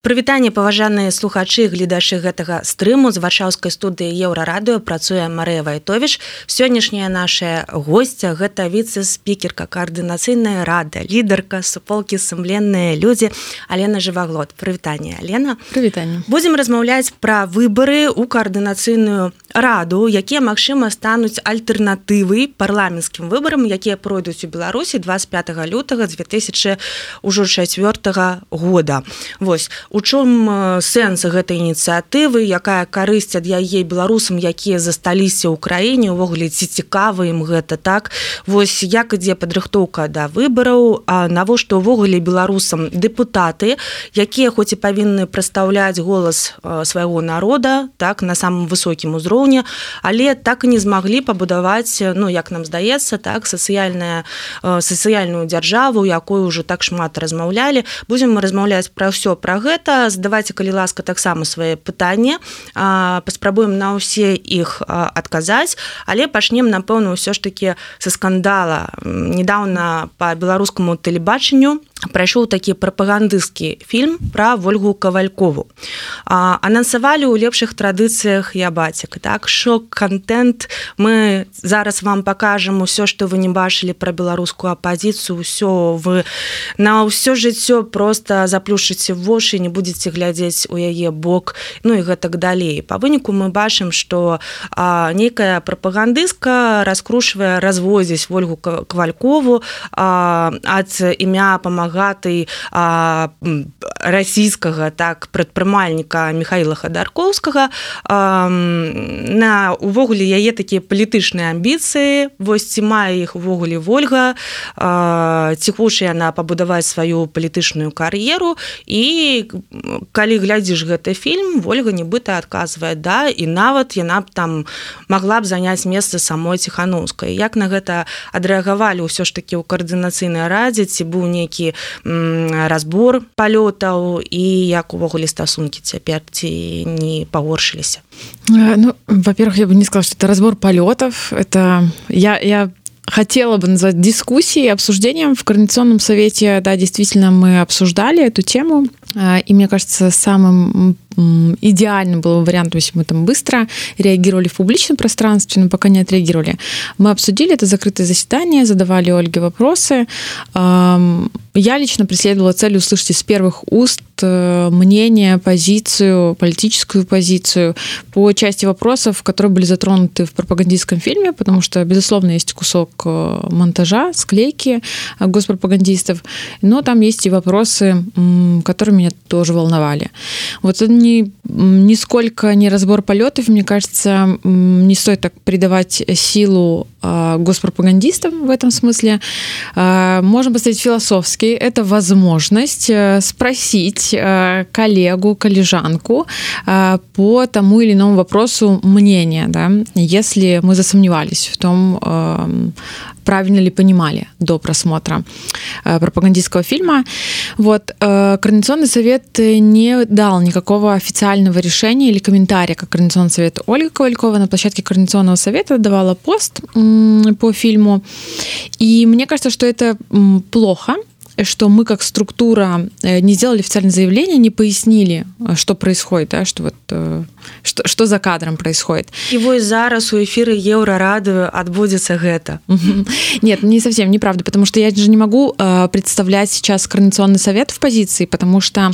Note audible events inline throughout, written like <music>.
Прывітанне паважаныя слухачы гледачы гэтага стрыму з варшаўскай студыі еўрарадыо працуе Марыя Вайтовіш. Сённяшняя наша госця гэта віцэ-спікерка каардынацыйная рада, лідарка суполкі сумленныя людзі Алена жываглот. Прывітанне Алена. Прывітанне. Будзем размаўляць пра выбары ў каардынацыйную раду, якія магчыма стануць альтэрнатывай парламенцкім выбарам, якія пройдуць у Беларусі 25 лютага 2004 года. Вось у чым сэнс гэтай ініцыятывы якая карысць ад яе беларусам якія засталіся ў краіне увогуле ці цікава ім гэта так? Вось як ідзе падрыхтоўка да выбараў навошта ўвогуле беларусам дэпутаты якія хоць і павінны прадстаўляць голас свайго народа так на самым высокім узроўні але так і не змаглі пабудаваць ну як нам здаецца так сацыяльная сацыяльную дзяржаву якую ўжо так шмат размаўлялі. Будзем мы размаўляць пра ўсё пра гэта гэта задавайце калі ласка таксама свае пытанні паспрабуем на ўсе іх адказаць але пачнем напэўна ўсё ж таки са скандала. Недавно по беларускаму тэлебачанню прайшоў такі прапагандысцкі фільм пра ольгу кавалькову. Анансавалі ў лепшых традыцыях я бацік так? Шок контент мы зараз вам покажам усё что вы не бачылі пра беларускую апозіцыю ўсё вы на ўсё жыццё просто заплюшыце вошы не будете глядзець у яе бок ну і гэтак далей. По выніку мы бачым что нейкая прапагандыстка раскрушвае развозіць ольгу кавалькову ад імя памагать багатай расійскага так прадпрымальніка михаила хадарковскага на увогуле яе такія палітычныя амбіцыі вось ці мае іх увогуле ольга. Ці хоча яна пабудаваць сваю палітычную кар'еру. І калі глядзіш гэты фільм ольга нібыта адказвае да і нават яна б там могла б заняць месца самой ціхановскай як на гэта адрэагавалі ўсё ж таки ў каардынацыйнай радзе ці быў нейкі разбор палётаў і як увогуле стасункі цяпер ці не пагоршыліся ну во-первых я бы не сказала что это разбор полетов это я я хотела бы назвать дискуссией обсуждением в координационном совете да действительно мы обсуждали эту тему и мне кажется самым идеальным был вариант, если мы там быстро реагировали в публичном пространстве, но пока не отреагировали. Мы обсудили это закрытое заседание, задавали Ольге вопросы. Я лично преследовала цель услышать из первых уст э, мнение, позицию, политическую позицию по части вопросов, которые были затронуты в пропагандистском фильме, потому что, безусловно, есть кусок э, монтажа, склейки госпропагандистов, но там есть и вопросы, которые меня тоже волновали. Вот это не, нисколько не разбор полетов, мне кажется, не стоит так придавать силу а, госпропагандистам в этом смысле. А, можно поставить философски. Это возможность э, спросить э, коллегу, коллежанку а, по тому или иному вопросу мнения, да, если мы засомневались в том, правильно ли понимали до просмотра э, пропагандистского фильма. Вот. Э, Координационный совет не дал никакого официального решения или комментария, как Координационный совет Ольга Ковалькова на площадке Координационного совета давала пост по фильму. И мне кажется, что это плохо, что мы как структура э, не сделали официальное заявление, не пояснили, что происходит, да, что вот что, что за кадром происходит. И вот зараз у эфира Еврорады отбудется это. Нет, не совсем неправда, потому что я же не могу э, представлять сейчас Координационный совет в позиции, потому что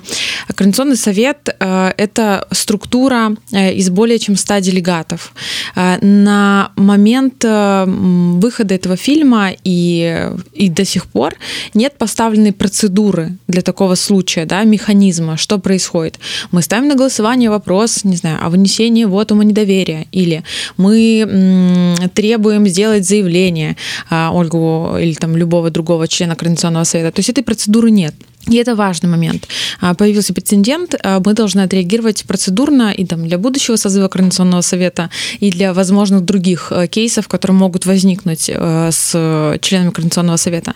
Координационный совет э, — это структура э, из более чем 100 делегатов. Э, на момент э, выхода этого фильма и, и до сих пор нет поставленной процедуры для такого случая, да, механизма, что происходит. Мы ставим на голосование вопрос, не знаю, о вынесении вотума недоверия, или мы требуем сделать заявление а, Ольгу или там любого другого члена Координационного совета. То есть этой процедуры нет. И это важный момент. А, появился прецедент, а, мы должны отреагировать процедурно и там, для будущего созыва Координационного совета, и для возможных других кейсов, которые могут возникнуть с членами Координационного совета.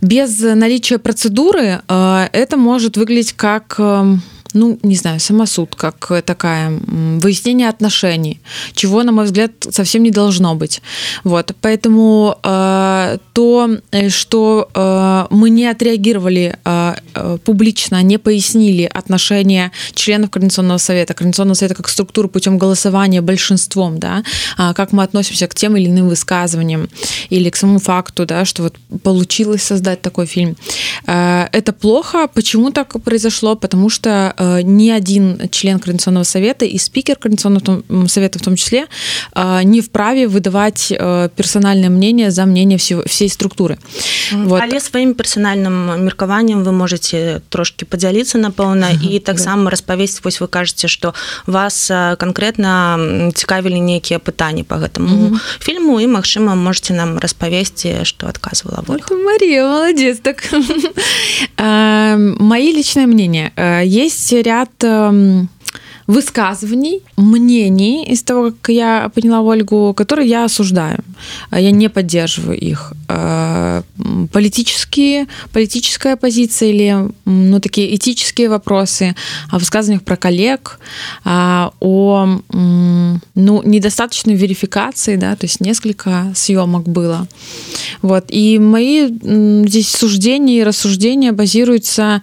Без наличия процедуры это может выглядеть как ну, не знаю, самосуд, как такая, выяснение отношений, чего, на мой взгляд, совсем не должно быть. Вот, поэтому э, то, э, что э, мы не отреагировали э, э, публично, не пояснили отношения членов Координационного совета, Координационного совета как структуры путем голосования большинством, да, э, как мы относимся к тем или иным высказываниям или к самому факту, да, что вот получилось создать такой фильм. Э, это плохо. Почему так произошло? Потому что ни один член Координационного совета и спикер Координационного совета в том числе э, не вправе выдавать персональное мнение за мнение всей структуры. Вот. Але сваім персанальным меркаваннем вы можете трошки подзяліцца напэўна і таксама распавесці вось вы кажаце что вас конкретно цікавілі нейкія пытанні по гэтаму фільму і Мачыма можете нам распавесці что адказвала Мария молодец так <laughs> мои личное мнение есть ряд высказываний, мнений из того, как я поняла Ольгу, которые я осуждаю. Я не поддерживаю их. Политические, политическая позиция или ну, такие этические вопросы о высказываниях про коллег, о ну, недостаточной верификации, да, то есть несколько съемок было. Вот. И мои здесь суждения и рассуждения базируются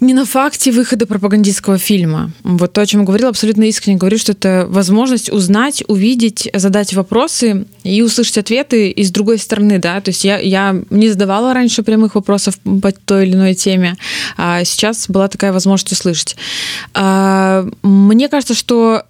не на факте выхода пропагандистского фильма. Вот то, о чем я говорила, абсолютно искренне говорю, что это возможность узнать, увидеть, задать вопросы и услышать ответы из другой стороны, да, то есть я, я не задавала раньше прямых вопросов по той или иной теме, а сейчас была такая возможность услышать. А, мне кажется, что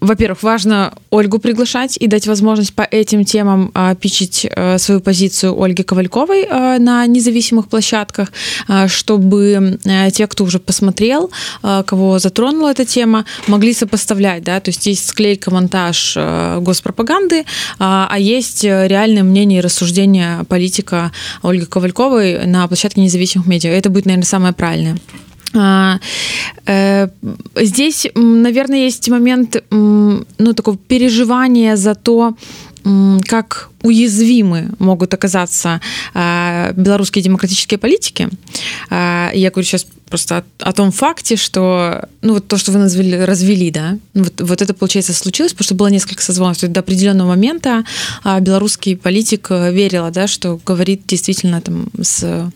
во-первых, важно Ольгу приглашать и дать возможность по этим темам а, пичить а, свою позицию Ольги Ковальковой а, на независимых площадках, а, чтобы а, те, кто уже посмотрел, а, кого затронула эта тема, могли сопоставлять, да, то есть есть склейка, монтаж а, госпропаганды, а, а есть реальное мнение и рассуждение политика Ольги Ковальковой на площадке независимых медиа. Это будет, наверное, самое правильное. А, э, здесь, наверное, есть момент ну, такого переживания за то, как уязвимы могут оказаться а, белорусские демократические политики. А, я говорю сейчас просто о, о том факте, что ну вот то, что вы назвали, развели, да, вот, вот это, получается, случилось, потому что было несколько созвонов. То есть до определенного момента а, белорусский политик верил, да, что говорит действительно там с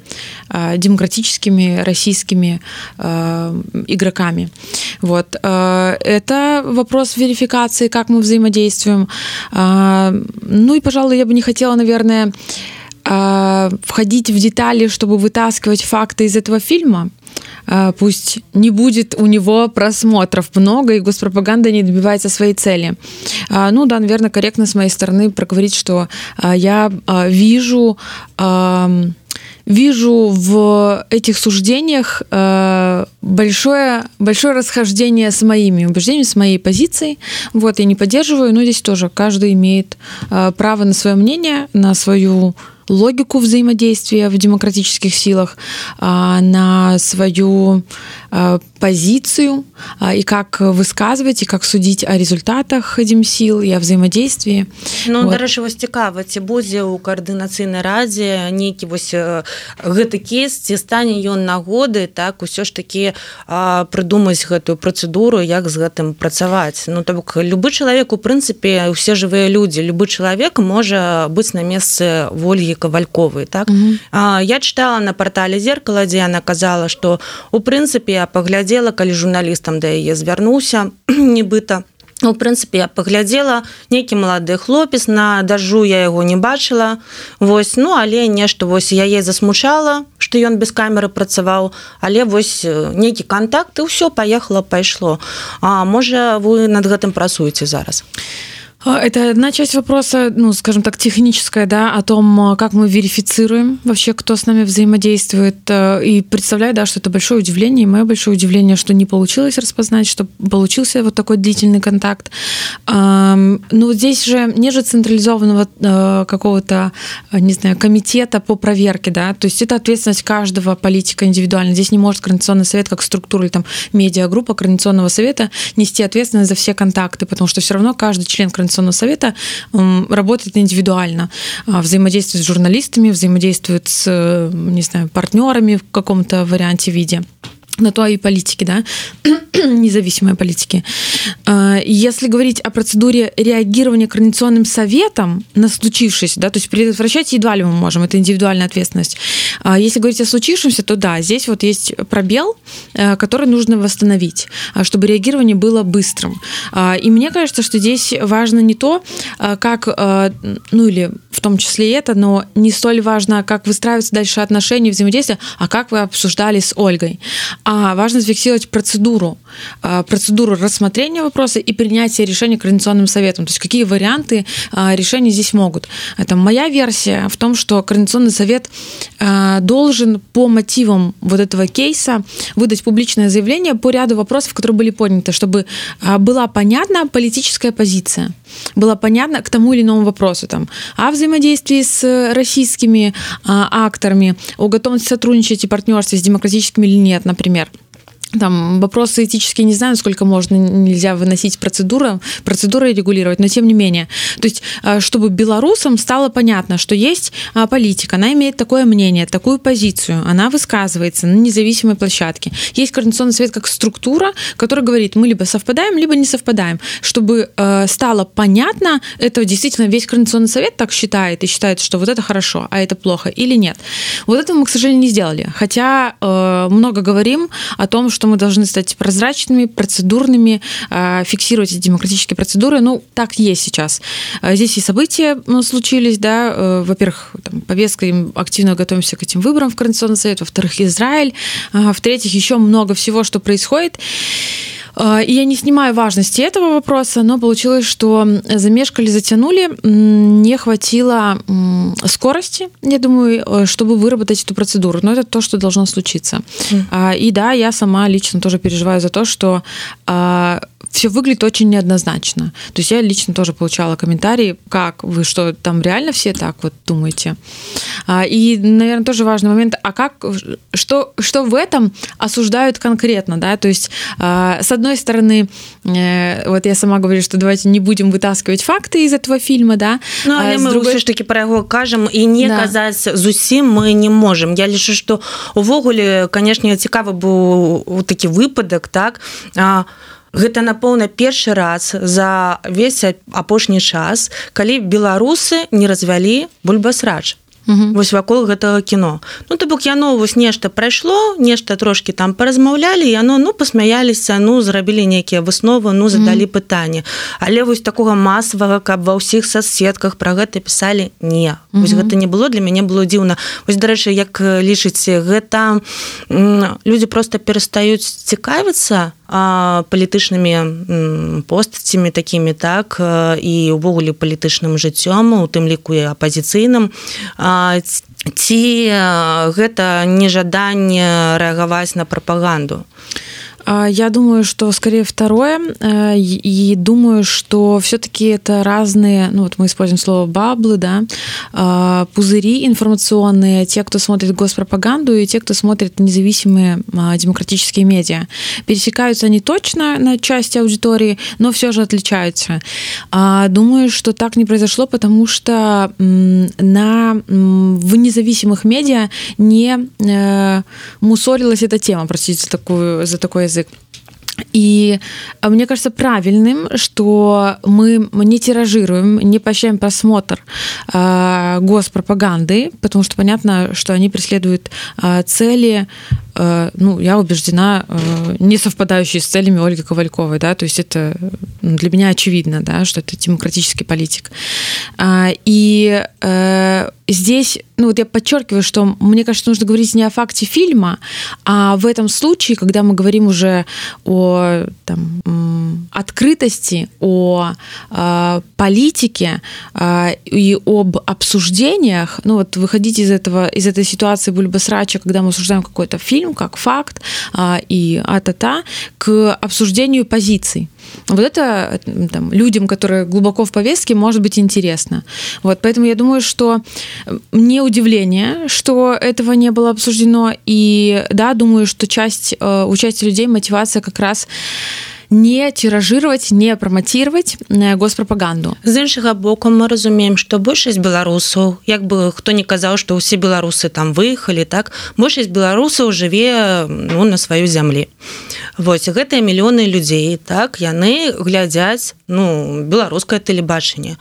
демократическими российскими игроками. Вот. Это вопрос верификации, как мы взаимодействуем. Ну и, пожалуй, я бы не хотела, наверное, а, входить в детали, чтобы вытаскивать факты из этого фильма. А, пусть не будет у него просмотров много, и госпропаганда не добивается своей цели. А, ну да, наверное, корректно с моей стороны проговорить, что я вижу вижу в этих суждениях большое, большое расхождение с моими убеждениями, с моей позицией. Вот, я не поддерживаю, но здесь тоже каждый имеет право на свое мнение, на свою логику взаимодействия в демократических силах, а, на свою позицию а, и как высказывать, и как судить о результатах этим сил о взаимодействии. Ну, вот. дарэчы, вось цікава, ці будзе ў каардынацыйнай радзе нейкі вось гэты кейс, ці стане ён нагоды, так усё ж такі прыдумаць гэтую працэдуру, як з гэтым працаваць. Ну, то бок любы чалавек, у прынцыпе, усе жывыя людзі, любы чалавек можа быць на месцы Вольгі Ольги Ковальковой. Так? Угу. Я читала на портале «Зеркало», где она казала, что, у прынцыпе, паглядзела, калі журналістам да яе звярнуўся, <clears throat> нібыта, Ну, в прынцыпе я паглядзела нейкі малады хлопец на дажу я яго не бачыла вось ну але нешта вось яе засмучала што ён без камеры працаваў. Але вось нейкі контакт і ўсё паехала пайшло А можа вы над гэтым працуеце зараз? А, это одна часть вопроса, ну, скажем так, техническая, да, о том, а, как мы верифицируем вообще, кто с нами взаимодействует. Э, и представляю, да, что это большое удивление, и мое большое удивление, что не получилось распознать, что получился вот такой длительный контакт. Ну, вот здесь же нет же централизованного э, какого-то, не знаю, комитета по проверке, да, то есть это ответственность каждого политика индивидуально. Здесь не может Координационный совет как структура или там медиагруппа Координационного совета нести ответственность за все контакты, потому что все равно каждый член Координационного Координационного совета работает индивидуально, а, взаимодействует с журналистами, взаимодействует с, не знаю, партнерами в каком-то варианте виде. На то и политики, да, <clears throat> независимой политики. А, если говорить о процедуре реагирования координационным советом на случившееся, да, то есть предотвращать едва ли мы можем, это индивидуальная ответственность. А если говорить о случившемся, то да, здесь вот есть пробел, э, который нужно восстановить, а, чтобы реагирование было быстрым. И мне кажется, что здесь важно не то, как, ну или в том числе это, но не столь важно, как выстраиваются дальше отношения, взаимодействия, а как вы обсуждали с Ольгой а важно зафиксировать процедуру, а, процедуру рассмотрения вопроса и принятия решения Координационным советом. То есть какие варианты а, решений здесь могут. Это моя версия в том, что Координационный совет а, должен по мотивам вот этого кейса выдать публичное заявление по ряду вопросов, которые были подняты, чтобы была понятна политическая позиция, было понятно к тому или иному вопросу, там, о взаимодействии с российскими акторами, о готовности сотрудничать и партнерстве с демократическими или нет, например, например там вопросы этические не знаю, сколько можно нельзя выносить процедуры, процедуры регулировать, но тем не менее. То есть, а, чтобы белорусам стало понятно, что есть а, политика, она имеет такое мнение, такую позицию, она высказывается на независимой площадке. Есть Координационный совет как структура, которая говорит, мы либо совпадаем, либо не совпадаем. Чтобы а, стало понятно, это действительно весь Координационный совет так считает и считает, что вот это хорошо, а это плохо или нет. Вот этого мы, к сожалению, не сделали. Хотя много говорим о том, что что мы должны стать прозрачными, процедурными, а, фиксировать эти демократические процедуры. Ну, так есть сейчас. А, здесь и события ну, случились, да, э, во-первых, там, повестка, активно готовимся к этим выборам в Координационный совет, во-вторых, Израиль, в-третьих, еще много всего, что происходит. И я не снимаю важности этого вопроса, но получилось, что замешкали, затянули, не хватило скорости, я думаю, э, чтобы выработать эту процедуру. Но это то, что должно случиться. Mm. И да, я сама лично тоже переживаю за то, что а, все выглядит очень неоднозначно. То есть я лично тоже получала комментарии, как вы что, там реально все так вот думаете? А, и, наверное, тоже важный момент, а как, что, что в этом осуждают конкретно, да? То есть, а, с одной стороны, э, вот я сама говорю, что давайте не будем вытаскивать факты из этого фильма, да? Ну, але мы другой... ж таки про яго кажам і не да. казаць зусім мы не можем. Я лічу, што увогуле, канешне, цікавы быў такі выпадак, так? А, гэта напэўна першы раз за весь апошні час калі беларусы не развялі бульбасрач Вось вакол гэтага кіно. Ну то бок яно вось нешта прайшло нешта трошки там паразмаўлялі яно ну посмяяліся ну зрабілі нейкія высновы ну задалі пытанне. Але вось такога масавага каб ва ўсіх соцсетках про гэта пісалі не. Вось гэта не было для мяне было дзіўна. Вось дарэчы як лічыце гэта людзі просто перастаюць цікавіцца палітычнымі постацямі такімі так і увогуле палітычным жыццём у тым ліку і апазіцыйным ці гэта нежаданне рэагаваць на прапаганду Я думаю, что скорее второе. Э, и думаю, что все-таки это разные, ну вот мы используем слово баблы, да, а, пузыри информационные, те, кто смотрит госпропаганду, и те, кто смотрит независимые а, демократические медиа. Пересекаются они точно на части аудитории, но все же отличаются. А, думаю, что так не произошло, потому что на, в независимых медиа не э, мусорилась эта тема, простите за, такую, за такое язык. И а, мне кажется правильным, что мы не тиражируем, не поощряем просмотр э, госпропаганды, потому что понятно, что они преследуют э, цели Э, ну, я убеждена, э, не совпадающие с целями Ольги Ковальковой, да, то есть это ну, для меня очевидно, да, что это демократический политик. А, и э, здесь, ну вот я подчеркиваю, что мне кажется, нужно говорить не о факте фильма, а в этом случае, когда мы говорим уже о там, открытости, о политике и об обсуждениях, ну вот выходить из этого, из этой ситуации бульбасрача, когда мы обсуждаем какой-то фильм, как факт а, и а-та-та к обсуждению позиций. Вот это там, людям, которые глубоко в повестке, может быть интересно. Вот, поэтому я думаю, что не удивление, что этого не было обсуждено. И да, думаю, что часть э, участия людей, мотивация как раз не тиражировать не проматировать госпрапаганду з іншага боку мы разумеем что большасць беларусаў як бы хто не казаў что ўсе беларусы там выехалі так большасць беларусаў жыве ну на сваёй зямлі Вось гэтыя мільёны людзей так яны глядзяць ну беларускае тэлебачанне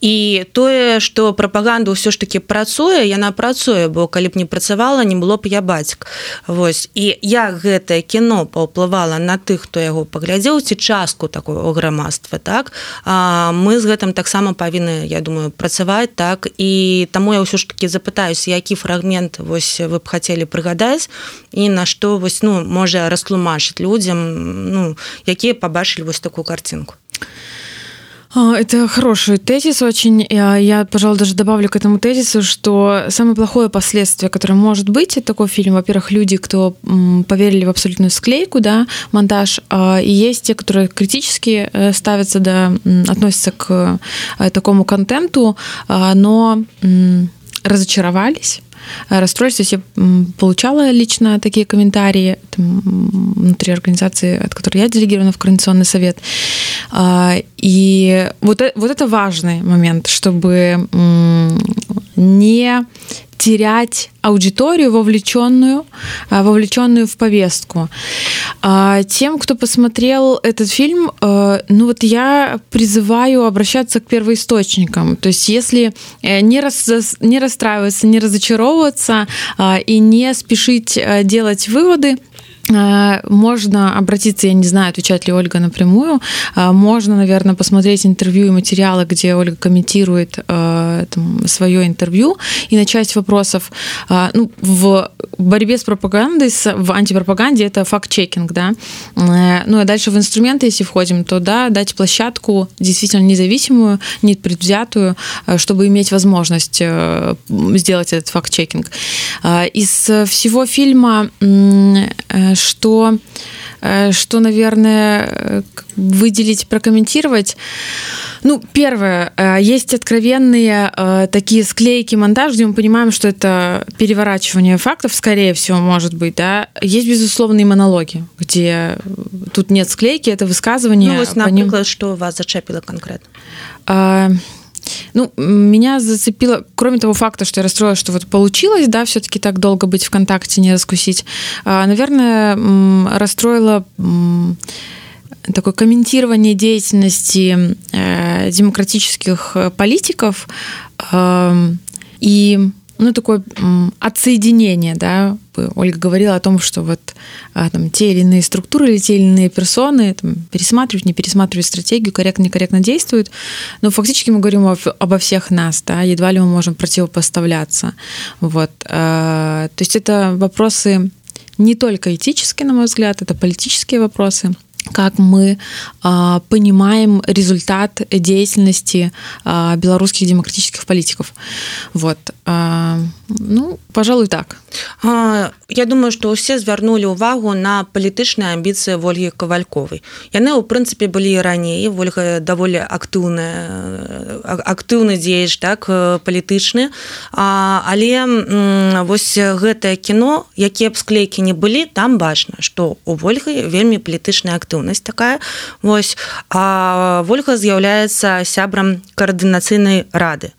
і тое что прапаганда ўсё ж таки працуе яна працуе бо калі б не працавала не было б я бацьк. Вось. І як гэтае кіно паўплывала на тых хто яго паглядзеў ці частку такого грамадства так? А, мы з гэтым таксама павінны я думаю працаваць так? І таму я ўсё ж таки запытаюсь які фрагмент вось вы б хацелі прыгадаць і на што вось ну можа растлумачыць людзям ну якія пабачылі вось такую картинку Это хороший тезис очень. Я, я, пожалуй, даже добавлю к этому тезису, что самое плохое последствие, которое может быть от такого фильма, во-первых, люди, кто поверили в абсолютную склейку, да, монтаж, и есть те, которые критически э, ставятся, да, относятся к э, такому контенту, но разочаровались расстроились. Я получала лично такие комментарии там, внутри организации, от которой я делегирована в Координационный совет. И вот, э, вот это важный момент, чтобы не терять аудиторию, вовлеченную, а, вовлеченную в повестку. А, тем, кто посмотрел этот фильм, э, ну вот я призываю обращаться к первоисточникам. То есть если э, не, рас, не расстраиваться, не разочаровываться а, и не спешить делать выводы, можно обратиться, я не знаю, отвечает ли Ольга напрямую. Э, можно, наверное, посмотреть интервью и материалы, где Ольга комментирует э, там, свое интервью. И на часть вопросов ну, в борьбе с пропагандой, в антипропаганде это факт-чекинг, да. Ну, а дальше в инструменты, если входим, то да, дать площадку действительно независимую, не предвзятую, чтобы иметь возможность сделать этот факт-чекинг. Из всего фильма что, э, что, наверное, выделить, прокомментировать. Ну, первое, э, есть откровенные э, такие склейки монтаж, где мы понимаем, что это переворачивание фактов, скорее всего, может быть, да. Есть безусловные монологи, где тут нет склейки, это высказывание. Ну, вот, например, ним... что вас зачепило конкретно? Ну, меня зацепило, кроме того факта, что я расстроилась, что вот получилось, да, все-таки так долго быть в контакте, не раскусить, а, наверное, расстроило такое комментирование деятельности э, демократических политиков и ну, такое отсоединение, да, Ольга говорила о том, что вот а, там, те или иные структуры или те или иные персоны там, пересматривают, не пересматривают стратегию, корректно, некорректно действуют, но фактически мы говорим обо всех нас, да, едва ли мы можем противопоставляться, вот, а, то есть это вопросы не только этические, на мой взгляд, это политические вопросы, как мы а, понимаем результат деятельности а, белорусских демократических политиков. Вот. А, ну, пожалуй, так. А, я думаю, што ўсе звярнулі ўвагу на палітычныя амбіцыі ольгі кавальковай. Яны ў прынцыпе былі раней ольга даволі актыўная актыўны дзеяч так палітычны. А, але вось гэтае кіно, якія б склейкі не былі, там бачна, што у ольгай вельмі палітычная актыўнасць такая. Вось ольга з'яўляецца сябрам каардынацыйнай рады.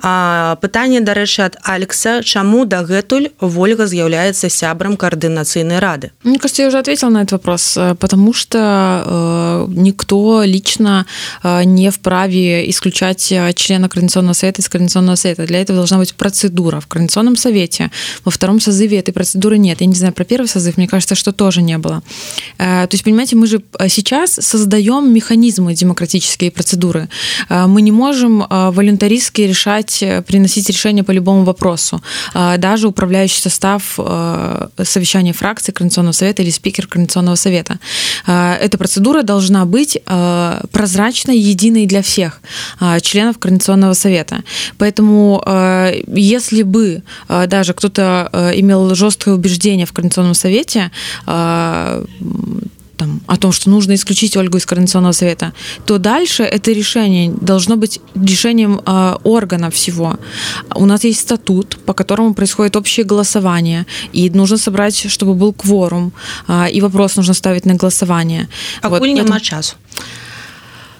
А, пытанне дарэчы ад Алекса, чаму дагэтуль ольга з'яўляецца сябрам координацыйной рады? Мне кажется я уже ответил на этот вопрос э, потому что э, никто лично э, не вправе исключать э, члена координационного совета из координационного совета. Для этого должна быть процедура в координационном совете во втором созыве этой процедуры нет. Я не знаю про первый созыв мне кажется что тоже не было. Э, то есть понимаете мы же э, сейчас создаем механизмы демократические процедуры. Мы не можем волюнтаристски решать приносить решение по любому вопросу даже управляющий состав э, совещания фракции Координационного совета или спикер Координационного совета. Э, эта процедура должна быть э, прозрачной, единой для всех членов Координационного совета. Поэтому если бы даже кто-то имел жесткое убеждение в Координационном совете, там, о том, что нужно исключить Ольгу из Координационного совета, то дальше это решение должно быть решением э, органа всего. У нас есть статут, по которому происходит общее голосование, и нужно собрать, чтобы был кворум, э, и вопрос нужно ставить на голосование. А вот, няма часу.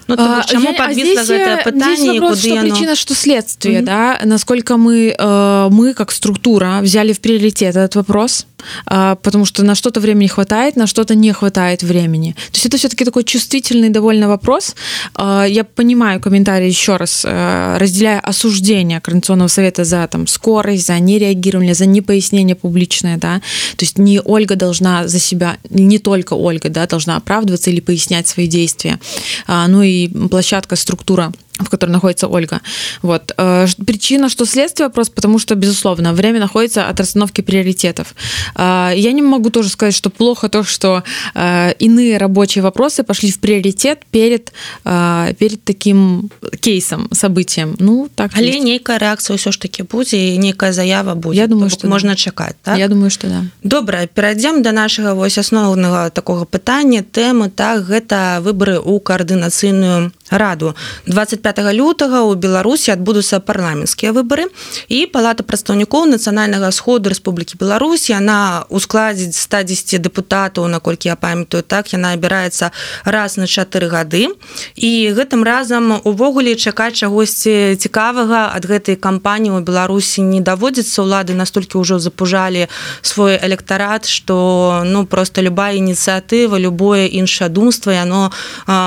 Ну, тому, чаму а, подвисло а гэтае пытанне вопрос, что оно... причина что следствие mm-hmm. да насколько мы э, мы как структура взяли в приоритет этот вопрос а, потому что на что-то времени хватает, на что-то не хватает времени. То есть это все-таки такой чувствительный довольно вопрос. А, я понимаю комментарий еще раз, э, разделяя осуждение Координационного совета за там, скорость, за нереагирование, за непояснение публичное. Да? То есть не Ольга должна за себя, не только Ольга да, должна оправдываться или пояснять свои действия, а, ну и площадка, структура в которой находится Ольга. Вот. Э, причина, что следствие вопрос, потому что, безусловно, время находится от расстановки приоритетов. Э, я не могу тоже сказать, что плохо то, что э, иные рабочие вопросы пошли в приоритет перед, перед таким кейсом, событием. Ну, так Але есть. нейкая реакция все ж таки будет, и некая заява будет. Я думаю, что можно да. чекать. Так? Я думаю, что да. Добра, перейдем до нашего вось основного такого питания, темы, так, это выборы у координацийную раду 25 лютага у беларусі адбудуцца парламенцкія выборы і палата прадстаўнікоў нацыянальнага сходу Рэспублікі Беларусь яна ускладзіць 110 дэпутатаў наколькі я памятаю так яна абіраецца раз на чатыры гады. І гэтым разам увогуле чакаць чагосьці цікавага ад гэтай кампаніі у беларусі не даводзіцца. Ўлады настолькі ўжо запужалі свой электарат что ну просто любая ініцыятыва любое іншае думства яно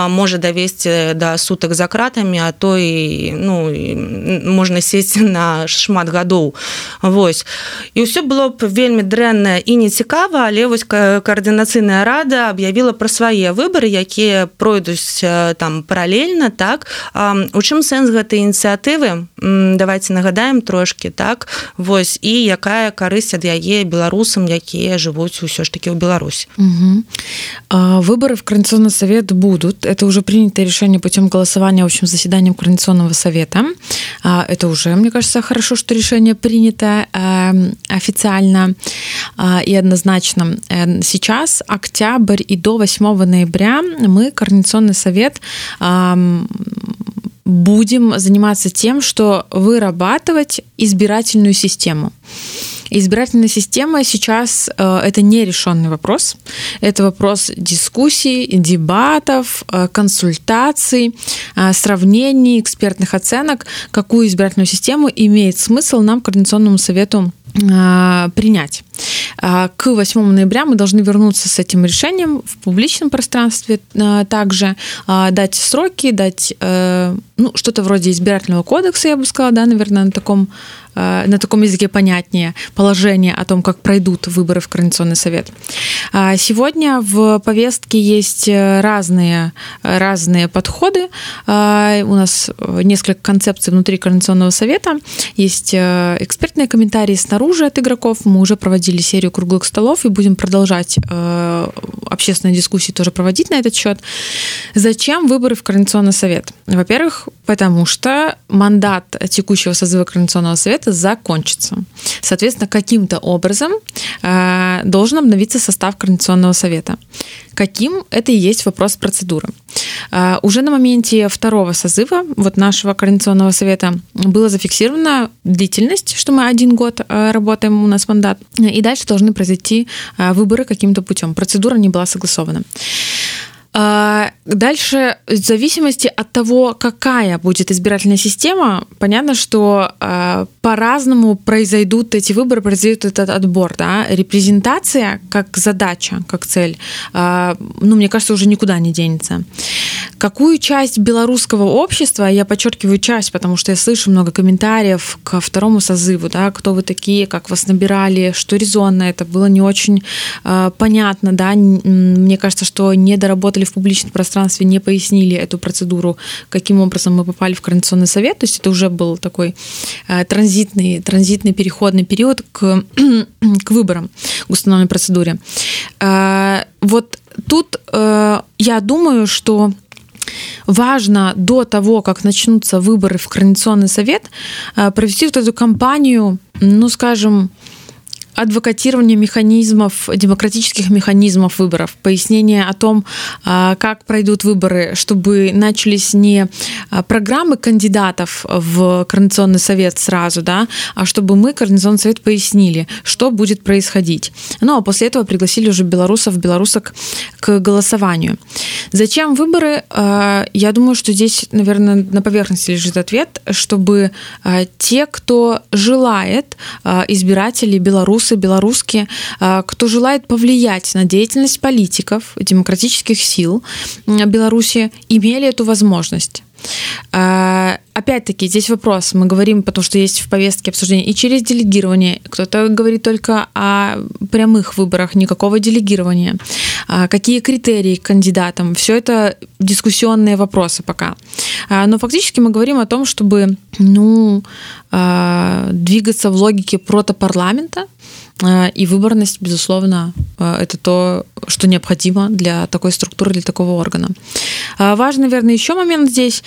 можа давесці да сутак за кратамі а то і ну можна сесці <laughs> на шмат гадоў Вось. І ўсё было б вельмі дрэнна і не цікава але вось каардынацыйная рада аб'явіла пра свае выбары якія пройдуць там паралельна так? У чым сэнс гэтай ініцыятывы? Давайте нагадаем трошки так? Вось. І якая карысць ад яе беларусам якія жывуць усё ж таки ў Беларусь выборы в координационный совет будут. Это уже принятое решение путем голосования в общем заседанием Координационного совета. А, это уже, мне кажется, хорошо, что решение принято эм, официально а, и однозначно. Э, сейчас, октябрь и до 8 ноября мы, Координационный совет, будем заниматься тем, что вырабатывать избирательную систему. Избирательная система сейчас э, это нерешенный вопрос. Это вопрос дискуссий, дебатов, э, консультаций, э, сравнений, экспертных оценок, какую избирательную систему имеет смысл нам, Координационному совету, принять. К 8 ноября мы должны вернуться с этим решением в публичном пространстве также, дать сроки, дать ну, что-то вроде избирательного кодекса, я бы сказала, да, наверное, на таком на таком языке понятнее положение о том, как пройдут выборы в Координационный совет. А сегодня в повестке есть э, разные, разные подходы. А, у нас несколько концепций внутри Координационного совета. Есть э, экспертные комментарии снаружи от игроков. Мы уже проводили серию круглых столов и будем продолжать общественные дискуссии тоже проводить на этот счет. Зачем выборы в Координационный совет? Во-первых, потому что мандат текущего созыва Координационного совета это закончится. Соответственно, каким-то образом э, должен обновиться состав Координационного совета. Каким это и есть вопрос процедуры. Э, уже на моменте второго созыва вот нашего Координационного совета было зафиксировано длительность, что мы один год э, работаем, у нас мандат, и дальше должны произойти э, выборы каким-то путем. Процедура не была согласована. А, дальше, в зависимости от того, какая будет избирательная система, понятно, что э, по-разному произойдут эти выборы, произойдет этот отбор. Да? Репрезентация как задача, как цель, э, ну, мне кажется, уже никуда не денется. Какую часть белорусского общества, я подчеркиваю часть, потому что я слышу много комментариев к второму созыву, да, кто вы такие, как вас набирали, что резонно, это было не очень э, понятно, да, мне кажется, что не доработали в публичном пространстве, не пояснили эту процедуру, каким образом мы попали в Координационный совет, то есть это уже был такой э, транзитный, транзитный переходный период к, <clears throat> к выборам, к установленной процедуре. Э, вот тут э, я думаю, что важно до того, как начнутся выборы в Координационный совет, провести вот эту кампанию, ну, скажем, адвокатирование механизмов, демократических механизмов выборов, пояснение о том, а, как пройдут выборы, чтобы начались не а, программы кандидатов в Координационный совет сразу, да, а чтобы мы, Координационный совет, пояснили, что будет происходить. Ну, а после этого пригласили уже белорусов, белорусок к голосованию. Зачем выборы? А, я думаю, что здесь, наверное, на поверхности лежит ответ, чтобы те, кто желает, избиратели, белорусы, белорусские, кто желает повлиять на деятельность политиков, демократических сил Беларуси, имели эту возможность. А, опять-таки, здесь вопрос. Мы говорим, потому что есть в повестке обсуждения и через делегирование. Кто-то говорит только о прямых выборах, никакого делегирования. А, какие критерии к кандидатам? Все это дискуссионные вопросы пока. А, но фактически мы говорим о том, чтобы ну, двигаться в логике протопарламента, и выборность, безусловно, это то, что необходимо для такой структуры, для такого органа. Важный, наверное, еще момент здесь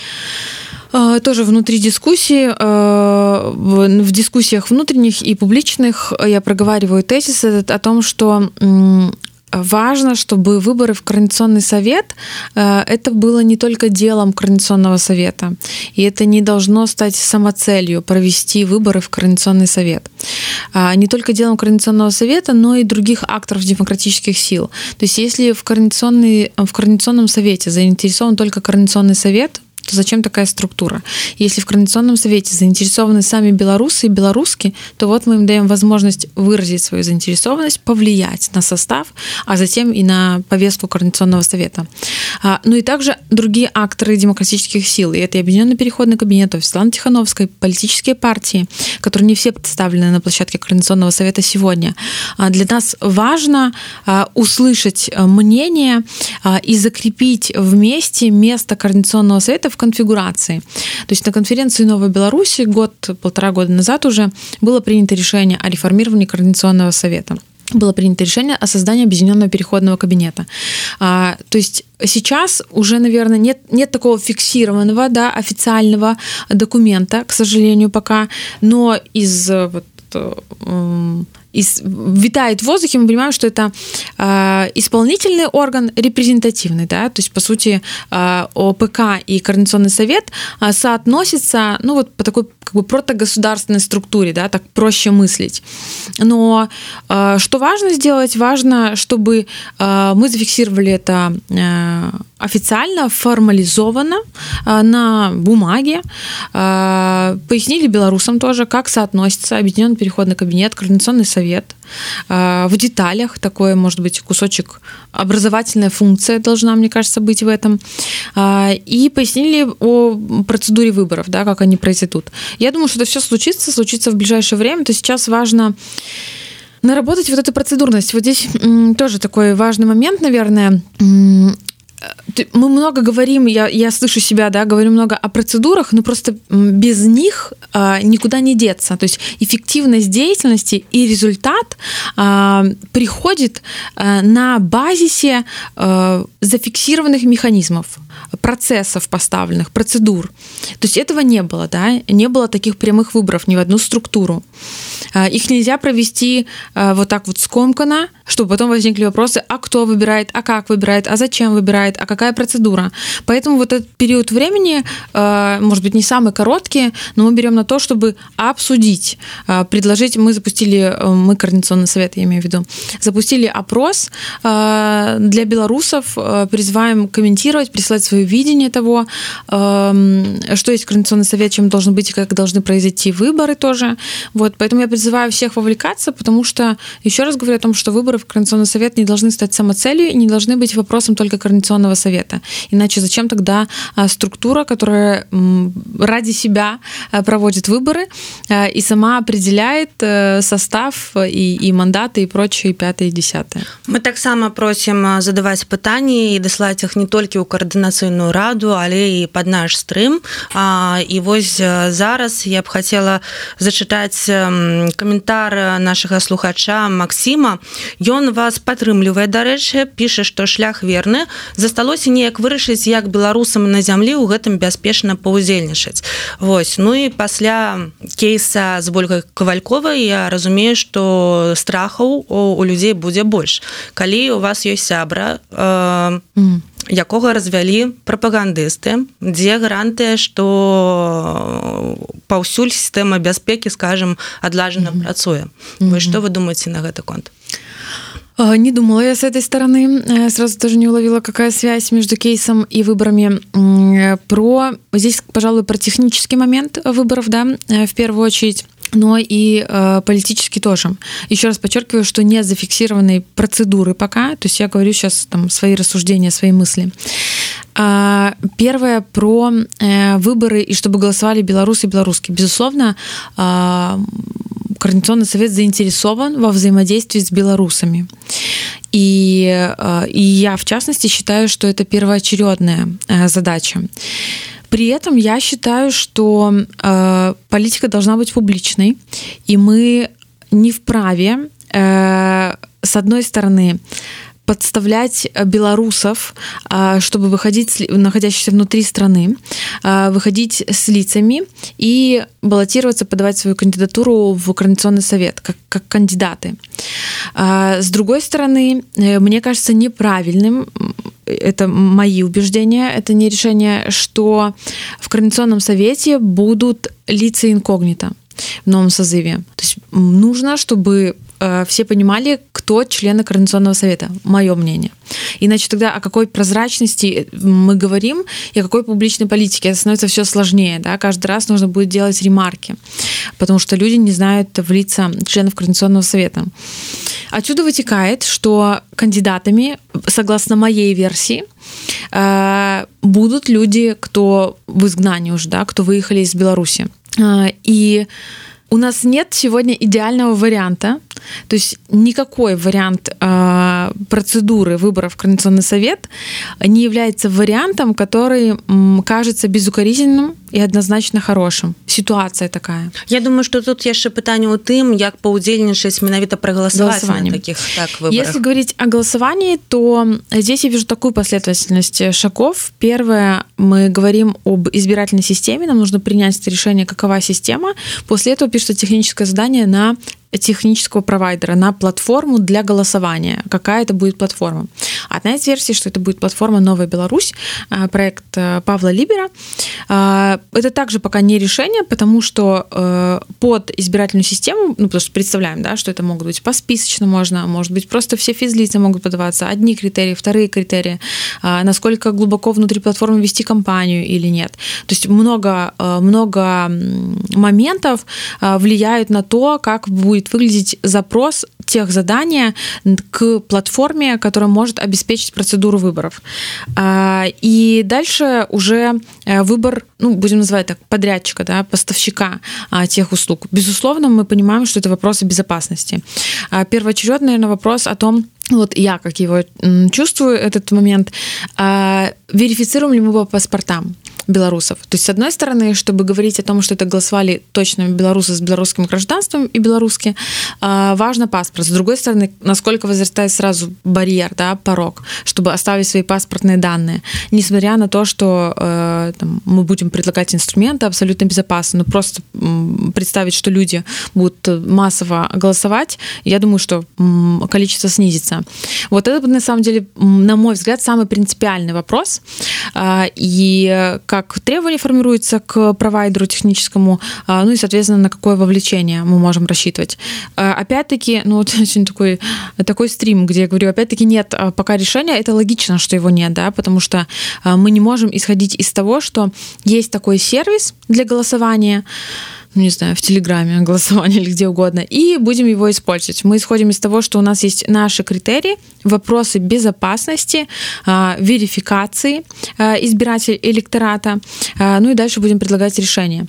тоже внутри дискуссии, в дискуссиях внутренних и публичных я проговариваю тезис о том, что важно, чтобы выборы в Координационный совет э, это было не только делом Координационного совета, и это не должно стать самоцелью провести выборы в Координационный совет. А, не только делом Координационного совета, но и других акторов демократических сил. То есть если в, координационный, в Координационном совете заинтересован только Координационный совет, то зачем такая структура? Если в Координационном совете заинтересованы сами белорусы и белоруски, то вот мы им даем возможность выразить свою заинтересованность, повлиять на состав, а затем и на повестку Координационного совета. А, ну и также другие акторы демократических сил. И это и Объединенный переходный кабинет, Светлана Тихановская, политические партии, которые не все представлены на площадке Координационного совета сегодня. А для нас важно а, услышать мнение и закрепить вместе место Координационного совета в конфигурации. То есть на конференции Новой Беларуси год-полтора года назад уже было принято решение о реформировании Координационного совета было принято решение о создании объединенного переходного кабинета. А, то есть сейчас уже, наверное, нет, нет такого фиксированного, да, официального документа, к сожалению, пока, но из вот, и витает в воздухе, мы понимаем, что это э, исполнительный орган репрезентативный, да, то есть, по сути, э, ОПК и Координационный совет э, соотносятся, ну, вот по такой как бы протогосударственной структуре, да, так проще мыслить. Но э, что важно сделать? Важно, чтобы э, мы зафиксировали это э, официально, формализованно э, на бумаге, э, пояснили белорусам тоже, как соотносится Объединенный переходный кабинет, Координационный совет, э, в деталях такое, может быть, кусочек образовательная функция должна, мне кажется, быть в этом. И пояснили о процедуре выборов, да, как они произойдут. Я думаю, что это все случится, случится в ближайшее время. То сейчас важно наработать вот эту процедурность. Вот здесь тоже такой важный момент, наверное мы много говорим, я, я слышу себя, да, говорю много о процедурах, но просто без них а, никуда не деться. То есть эффективность деятельности и результат а, приходит а, на базисе а, зафиксированных механизмов, процессов поставленных, процедур. То есть этого не было, да, не было таких прямых выборов ни в одну структуру. А, их нельзя провести а, вот так вот скомканно, чтобы потом возникли вопросы, а кто выбирает, а как выбирает, а зачем выбирает, а какая процедура. Поэтому вот этот период времени, а, может быть, не самый короткий, но мы берем на то, чтобы обсудить, предложить. Мы запустили, мы Координационный совет, я имею в виду, запустили опрос для белорусов, призываем комментировать, присылать свое видение того, что есть Координационный совет, чем должен быть и как должны произойти выборы тоже. Вот, поэтому я призываю всех вовлекаться, потому что, еще раз говорю о том, что выборы в Координационный совет не должны стать самоцелью и не должны быть вопросом только Координационного совета. Иначе зачем тогда а, структура, которая ради себя а, проводит выборы а, и сама определяет э, состав и, и мандаты и прочее, и пятое, и десятое. Мы так само просим задавать пытанні і даслаць іх не толькі ў каардынацыйную раду але і под наш стрым і вось зараз я б хотела зачытаць каментар нашага слухача Макссіма Ён вас падтрымлівае дарэчы піша што шлях верны. Засталося неяк вырашыць як беларусам на зямлі ў гэтым бяспечна паўдзельнічаць. Вось ну і пасля кейса з ольгай кавальковай я разумею што страхаў у людзей будзе больш. Калі у вас ёсць сябра э, mm якога развялі прапагандысты дзе гарантыя што паўсюль сістэма бяспекі скажем адлажана mm -hmm. працуе. Вы mm -hmm. что вы думаете на гэты конт не думала я с этой стороны э, сразу даже не уловила какая связь между кейсом и выборами про здесь пожалуй про технический момент выборов да э, в первую очередь но и э, политически тоже. Еще раз подчеркиваю, что нет зафиксированной процедуры пока, то есть я говорю сейчас там свои рассуждения, свои мысли. А, первое про э, выборы и чтобы голосовали белорусы и белорусские. Безусловно, э, Координационный совет заинтересован во взаимодействии с белорусами. И, э, и я, в частности, считаю, что это первоочередная э, задача. При этом я считаю, что э, политика должна быть публичной, и мы не вправе, э, с одной стороны, подставлять белорусов, э, чтобы выходить, находящихся внутри страны, э, выходить с лицами и баллотироваться, подавать свою кандидатуру в Координационный совет как, как кандидаты. Э, с другой стороны, мне кажется неправильным это мои убеждения, это не решение, что в Координационном совете будут лица инкогнито в новом созыве. То есть нужно, чтобы э, все понимали, кто члены Координационного совета. Мое мнение. Иначе тогда о какой прозрачности мы говорим и о какой публичной политике. Это становится все сложнее. Да? Каждый раз нужно будет делать ремарки, потому что люди не знают в лица членов Координационного совета. Отсюда вытекает, что кандидатами, согласно моей версии, э, будут люди, кто в изгнании уже, да, кто выехали из Беларуси. Э, и у нас нет сегодня идеального варианта, то есть никакой вариант э, процедуры выборов в Координационный совет не является вариантом, который м, кажется безукоризненным и однозначно хорошим. Ситуация такая. Я думаю, что тут яшчэ пытанне у тым, як паўдзельнічаць менавіта проголосовать на таких так, выборах. Если говорить о голосовании, то здесь я вижу такую последовательность шагов. Первое, мы говорим об избирательной системе, нам нужно принять решение, какова система. После этого пишется техническое задание на технического провайдера на платформу для голосования. Какая это будет платформа? Одна из версий, что это будет платформа «Новая Беларусь», э, проект э, Павла Либера. Э, это также пока не решение, потому что под избирательную систему, ну, потому что представляем, да, что это могут быть посписочно можно, может быть, просто все физлицы могут подаваться, одни критерии, вторые критерии, насколько глубоко внутри платформы вести кампанию или нет. То есть много, много моментов влияют на то, как будет будет выглядеть запрос тех задания к платформе, которая может обеспечить процедуру выборов. А, и дальше уже э, выбор, ну, будем называть так, подрядчика, да, поставщика а, тех услуг. Безусловно, мы понимаем, что это вопросы безопасности. А, первоочередный, наверное, вопрос о том, вот я как его чувствую этот момент, верифицируем ли мы по паспортам белорусов. То есть, с одной стороны, чтобы говорить о том, что это голосовали точно белорусы с белорусским гражданством и белорусские, важно паспорт. С другой стороны, насколько возрастает сразу барьер, да, порог, чтобы оставить свои паспортные данные. Несмотря на то, что э, там, мы будем предлагать инструменты абсолютно безопасны, но просто представить, что люди будут массово голосовать, я думаю, что количество снизится. Вот это, на самом деле, на мой взгляд, самый принципиальный вопрос. А, и как требования формируются к провайдеру техническому, а, ну и, соответственно, на какое вовлечение мы можем рассчитывать. А, опять-таки, ну вот <laughs> очень такой, такой стрим, где я говорю, опять-таки нет пока решения, это логично, что его нет, да, потому что мы не можем исходить из того, что есть такой сервис для голосования, ну, не знаю, в Телеграме <laughs> голосование или где угодно, и будем его использовать. Мы исходим из того, что у нас есть наши критерии, вопросы безопасности, а, верификации а, избирателей электората, а, ну и дальше будем предлагать решение.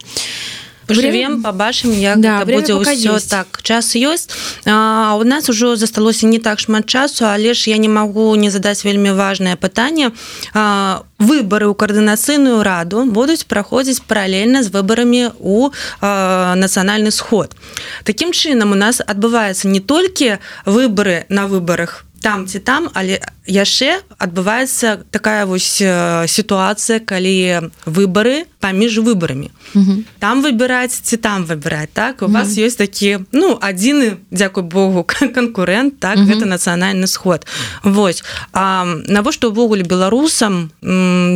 Пожывем побачым як Да, будзе ўсё есть. так час ёсць а, у нас ужо засталося не так шмат часу але ж я не магу не задаць вельмі важное пытанне а, выбары ў каардынацыйную раду будуць праходзіць паралельна з выбарамі у а, нацыянальны сход. Такім чынам у нас адбываецца не толькі выбары на выбарах там ці там але яшчэ адбываецца такая вось э, сітуацыя калі выбары паміж выбарамі Мгм. там выбіраць ці там выбіраць так? У вас ёсць такі ну адзіны дзякуй Богу <laughs> канкурэнт так? Мгм. гэта нацыянальны сход. Вось а навошта увогуле беларусам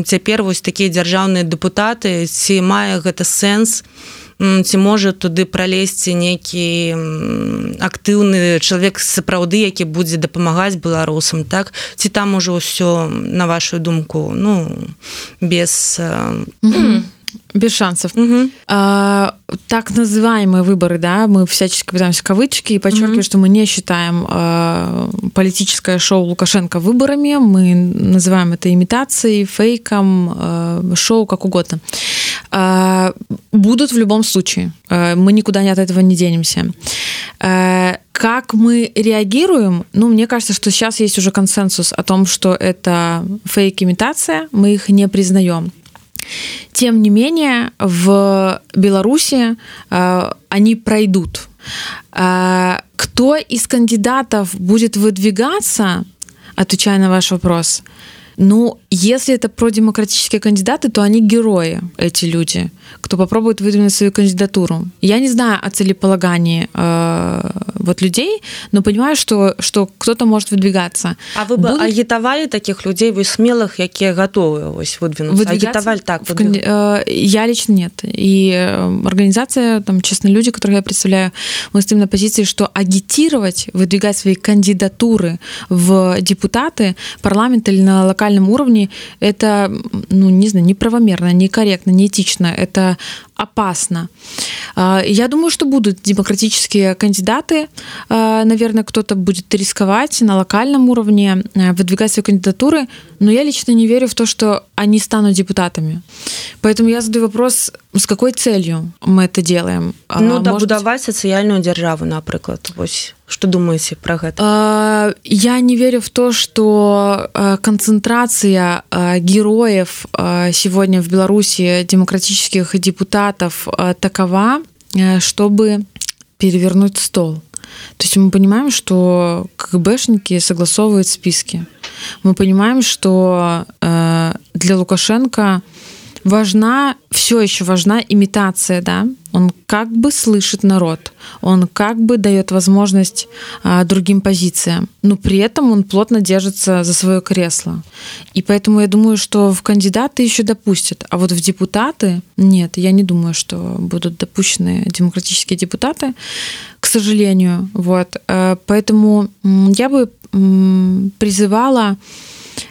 цяпер вось такія дзяржаўныя дэпутаты ці мае гэта сэнс м, ці можа туды пралезці нейкі актыўны чалавек сапраўды які будзе дапамагаць беларусам так ці там ужо ўсё на вашу думку ну без э, Мгм. Без шансов. мгм. А, так называемые выборы, да, мы всячески пытаемся кавычки и подчеркиваю, Мгм. что мы не считаем а, политическое шоу Лукашенко выборами, мы называем это имитацией, фейком, а, шоу, как угодно. А, будут в любом случае. А, мы никуда не от этого не денемся. А, как мы реагируем? Ну, мне кажется, что сейчас есть уже консенсус о том, что это фейк-имитация, мы их не признаем. Тем не менее, в Беларуси они пройдут. Кто из кандидатов будет выдвигаться, отвечая на ваш вопрос, ну, если это продемократические кандидаты, то они герои, эти люди, кто попробует выдвинуть свою кандидатуру. Я не знаю о целеполагании э, вот людей, но понимаю, что, что кто-то может выдвигаться. А вы бы Будут- агітавалі таких людзей вы смелых якія гатовыя вось выдвинуться Выдвигаться агітавалі так в канди- э, Я лично нет. И э, организация, там, честно, люди, которых я представляю, мы стоим на позиции, что агитировать, выдвигать свои кандидатуры в депутаты парламента или на локальном уровне, это, ну, не знаю, неправомерно, некорректно, неэтично, это это опасно. А, Я думаю, что будут демократические кандидаты. А, Наверное, кто-то будет рисковать на локальном уровне, э, выдвигать свои кандидатуры, но я лично не верю в то, что они станут депутатами. Поэтому я задаю вопрос, с какой целью мы это делаем? А, ну может дабудаваць сацыяльную дзяржаву напрыклад вось что думаете про гэта А, Я не верю в то, что а, концентрация а, героев а, сегодня в Беларуси демократических депутатов а, такова, а, чтобы перевернуть стол. То есть мы понимаем, что КГБшники согласовывают списки. Мы понимаем, что э, для Лукашенко важна, все еще важна имитация, да. Он как бы слышит народ, он как бы дает возможность а, другим позициям, но при этом он плотно держится за свое кресло. И поэтому я думаю, что в кандидаты еще допустят, а вот в депутаты нет, я не думаю, что будут допущены демократические депутаты, к сожалению. Вот. Э, Поэтому я бы призывала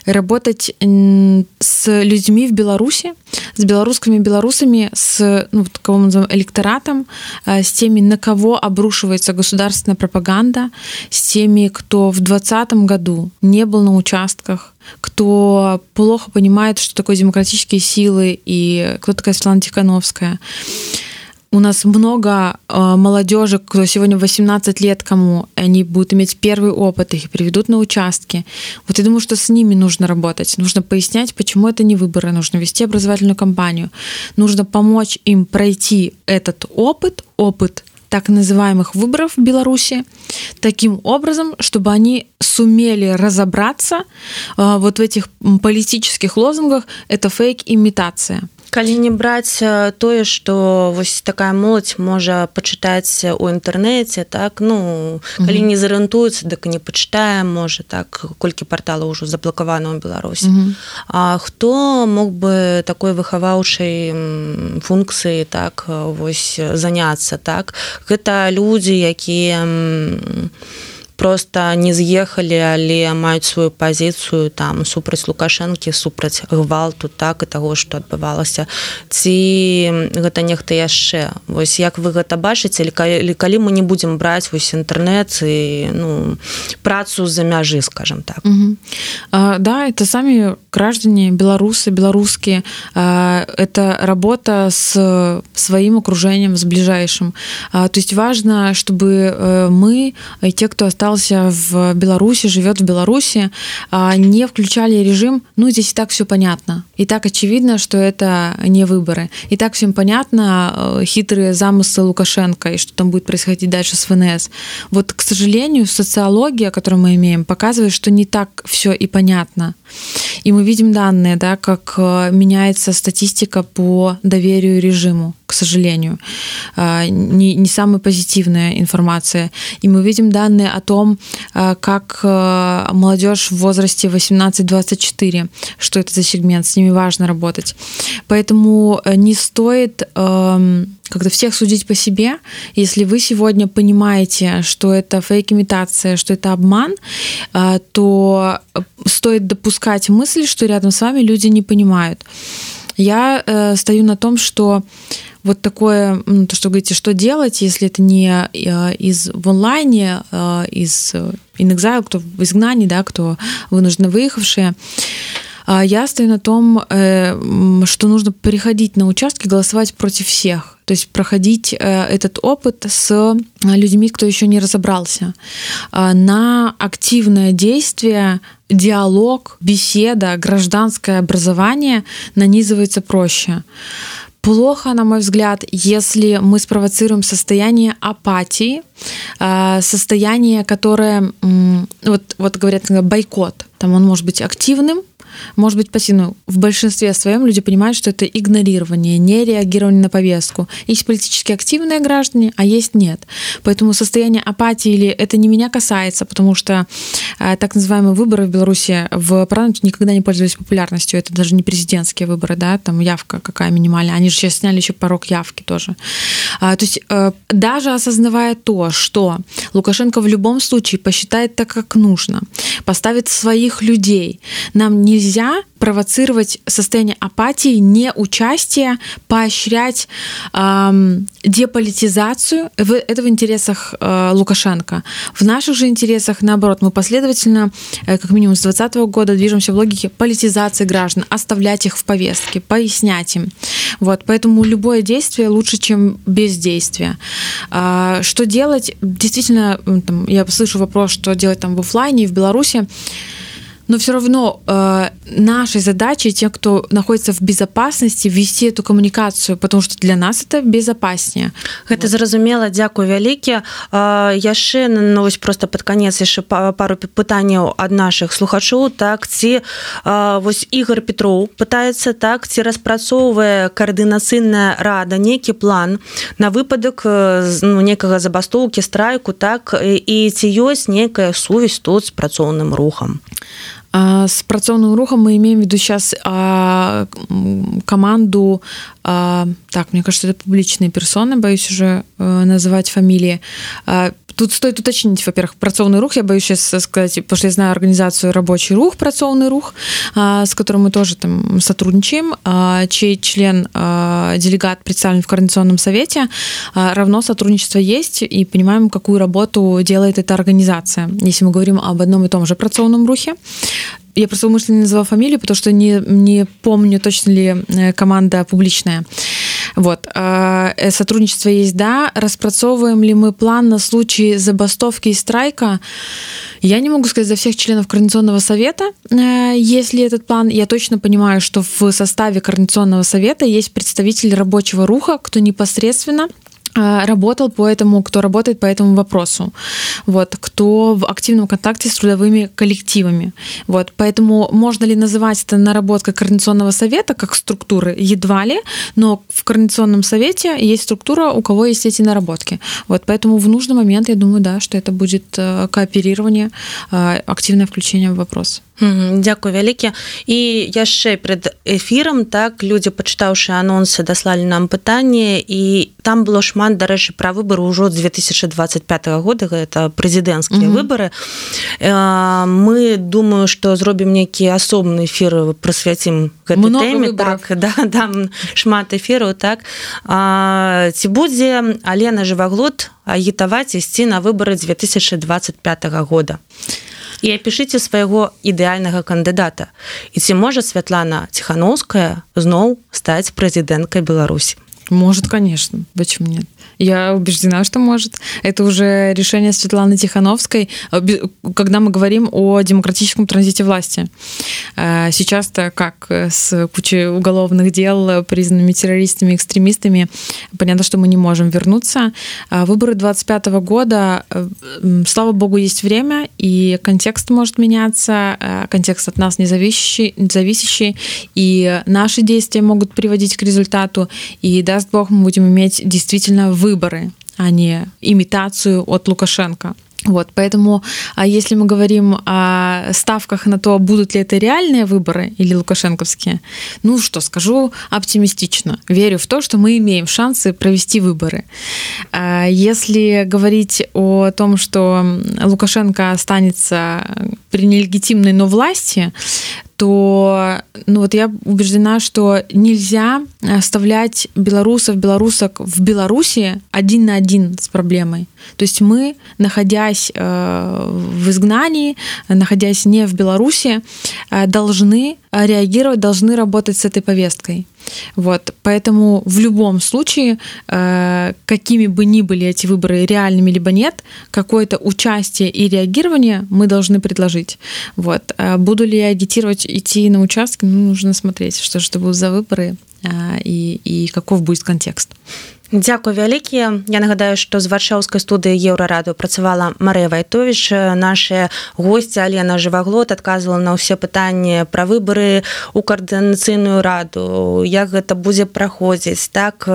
работать с людьми в Беларуси, с белорусскими белорусами, с, ну, кого мы электоратом, э, с теми, на кого обрушивается государственная пропаганда, с теми, кто в 2020 году не был на участках, кто плохо понимает, что такое демократические силы и кто такая Светлана Тихановская. У нас много э, молодежи, кто сегодня 18 лет кому, они будут иметь первый опыт, их приведут на участки. Вот я думаю, что с ними нужно работать. Нужно пояснять, почему это не выборы, нужно вести образовательную кампанию. Нужно помочь им пройти этот опыт, опыт так называемых выборов в Беларуси, таким образом, чтобы они сумели разобраться э, вот в этих политических лозунгах. Это фейк-имитация. Калі не браць э, тое что вось такая моладзь можа пачытаць у інтэрнэце так ну калі Мгм. не зарыентуецца дык не пачытае можа так колькі партала ўжо заблакавана ў беларусі Мгм. А хто мог бы такой выхаваўчай м, функцыі так э, вось заняцца так гэта людзі якія м, просто не з'ехалі але маюць сваю пазіцыю там супраць лукашэнкі супраць гвалту так і таго што адбывалася. Ці гэта нехта яшчэ? Вось як вы гэта бачыце? Калі, калі мы не будзем браць вось інтэрнэт і ну працу за мяжы скажем так? Угу. а, да это самі граждане беларусы беларускія это работа с сваім окружением с ближайшим. А, то есть важно чтобы э, мы те кто остался в беларуси живет в беларуси не включали режим ну здесь и так все понятно. И так очевидно что это не выборы. И так всем понятно э, хитрые замыслы лукашенко и что там будет происходить дальше с фнс вот к сожалению социология которую мы имеем показывает что не так все и понятно. И мы видим данные да как э, меняется статистика по доверию режиму сожалению. А, не, не самая позитивная информация. И мы видим данные о том а, как э, молодежь в возрасте 18-24 что это за сегмент с ними важно работать. Поэтому э, не стоит эм, когда всех судить по себе. Если вы сегодня понимаете что это фейк имитация что это обман а, то стоит допускать мысль что рядом с вами люди не понимают я э, стою на том что вот такое ну, то что говорите что делать если это не э, из в онлайне э, из инэкзайл кто в изгнании да кто вынужденно выехавшие я стою на том э, что нужно приходить на участки голосовать против всех то есть проходить э, этот опыт с людьми кто еще не разобрался. На активное действие диалог беседа гражданское образование нанизывается проще. Плохо, на мой взгляд, если мы спровоцируем состояние апатии, э, состояние, которое, вот, вот говорят, бойкот, там он может быть активным, может быть пассивную в большинстве своем люди понимают что это игнорирование не реагирование на повестку. Есть политически активные граждане а есть нет. Поэтому состояние апатии или это не меня касается потому что э, так называемые выборы в беларуси в парламенте никогда не пользовались популярностью. Это даже не президентские выборы да там явка какая минимальная. Они же сейчас сняли еще порог явки тоже. А, то есть э, даже осознавая то что лукашенко в любом случае посчитает так как нужно поставит своих людей нам нельзя нельзя провоцировать состояние апатии, не участие, поощрять эм, деполитизацию. Это в интересах э, Лукашенко. В наших же интересах, наоборот, мы последовательно, э, как минимум с 2020 года, движемся в логике политизации граждан, оставлять их в повестке, пояснять им. Вот, поэтому любое действие лучше, чем бездействие. Э, что делать? Действительно, там, я слышу вопрос, что делать там в офлайне, в Беларуси но все равно э, нашей задачей те кто находится в безопасности вести эту коммуникацию потому что для нас это безопаснее. Это вот. зразумела Дякую вялікі яшчэ новость просто под конец яшчэ пару пытанняў ад наших слухачоў так ці вось Ігор Петров пытается так ці распрацоўвае коаардынацыйная рада нейкі план на выпадак ну, некага забастоўкі страйку так і ці ёсць некая сувязь тут з працоўным рухам с працоўным рухам мы имеем в виду сейчас а, команду а, так мне кажется это публічныя персоны боюсь уже а, называть фамилии тут стоит уточнить во-первых працоўный рух я боюсь сейчас сказать пошли знаю организацию рабочий рух працоўный рух с которым мы тоже там сотрудничаем чей член делегат представлен в координационном совете равно сотрудничество есть и понимаем какую работу делает эта организация если мы говорим об одном и том же працоўном рухе я просто умышленно назвала фамилию потому что не не помню точно ли э, команда публичная вот э, сотрудничество есть да. Распрацоўываем ли мы план на случай забастовки и страйка? Я не могу сказать за всех членов координационного совета э, если этот план. Я точно понимаю что в составе координационного совета есть представитель рабочего руха кто непосредственно работал по этому, кто работает по этому вопросу, вот, кто в активном контакте с трудовыми коллективами. Вот, поэтому можно ли называть это наработка координационного совета как структуры? Едва ли, но в координационном совете есть структура, у кого есть эти наработки. Вот, поэтому в нужный момент, я думаю, да, что это будет э, кооперирование, э, активное включение в вопрос. Дзякуй вялікі. І яшчэ пред эфірам так людзі пачытаўшы анонсы даслалі нам пытанне і там было шмат дарэчы пра выбары ўжо 2025 года это прэзідэнцкія mm -hmm. выбары мы думаю што зробім нейкі асобны эфір прысвяцім так. да, там шмат эфіраў так. А, ці будзе Алена жываглот агітаваць ісці на выбары 2025 года і апішыце свайго ідэальнага кандыдата і ці можа святлана ціхановская зноў стаць прэзідэнткай беларусі может конечно почему нет я убеждена, что может. Это уже решение Светланы Тихановской, когда мы говорим о демократическом транзите власти. Э, сейчас-то как с кучей уголовных дел, признанными террористами, экстремистами, понятно, что мы не можем вернуться. А выборы 25 года, э, слава богу, есть время, и контекст может меняться, э, контекст от нас независящий, зависящий, и наши действия могут приводить к результату, и даст бог, мы будем иметь действительно выборы, а не имитацию от Лукашенко. Вот, поэтому, а если мы говорим о ставках на то, будут ли это реальные выборы или лукашенковские, ну что, скажу оптимистично. Верю в то, что мы имеем шансы провести выборы. А если говорить о том, что Лукашенко останется при нелегитимной, но власти, то ну вот я убеждена, что нельзя оставлять белорусов, белорусок в Беларуси один на один с проблемой. То есть мы, находясь э, в изгнании, находясь не в Беларуси, э, должны реагировать, должны работать с этой повесткой. Вот, поэтому в любом случае, э, какими бы ни были эти выборы реальными либо нет, какое-то участие и реагирование мы должны предложить. Вот, буду ли я агитировать идти на участки, ну, нужно смотреть, что же это будут за выборы и, и каков будет контекст. Дзякуй вялікі Я нагадаю што з варшаўскай студыі еўрараду працавала Марыя вайтович наши госці Алена жываглот адказвала на ўсе пытанні пра выбары у каардынацыйную раду як гэта будзе праходзіць так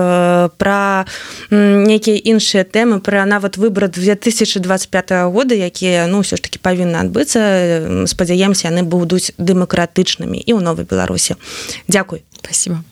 пра нейкія іншыя тэмы пра нават выборы 2025 года якія ну ўсё ж таки павінны адбыцца спадзяемся яны будуць дэмакратычнымі і ў новай беларусі Дякуй спасибо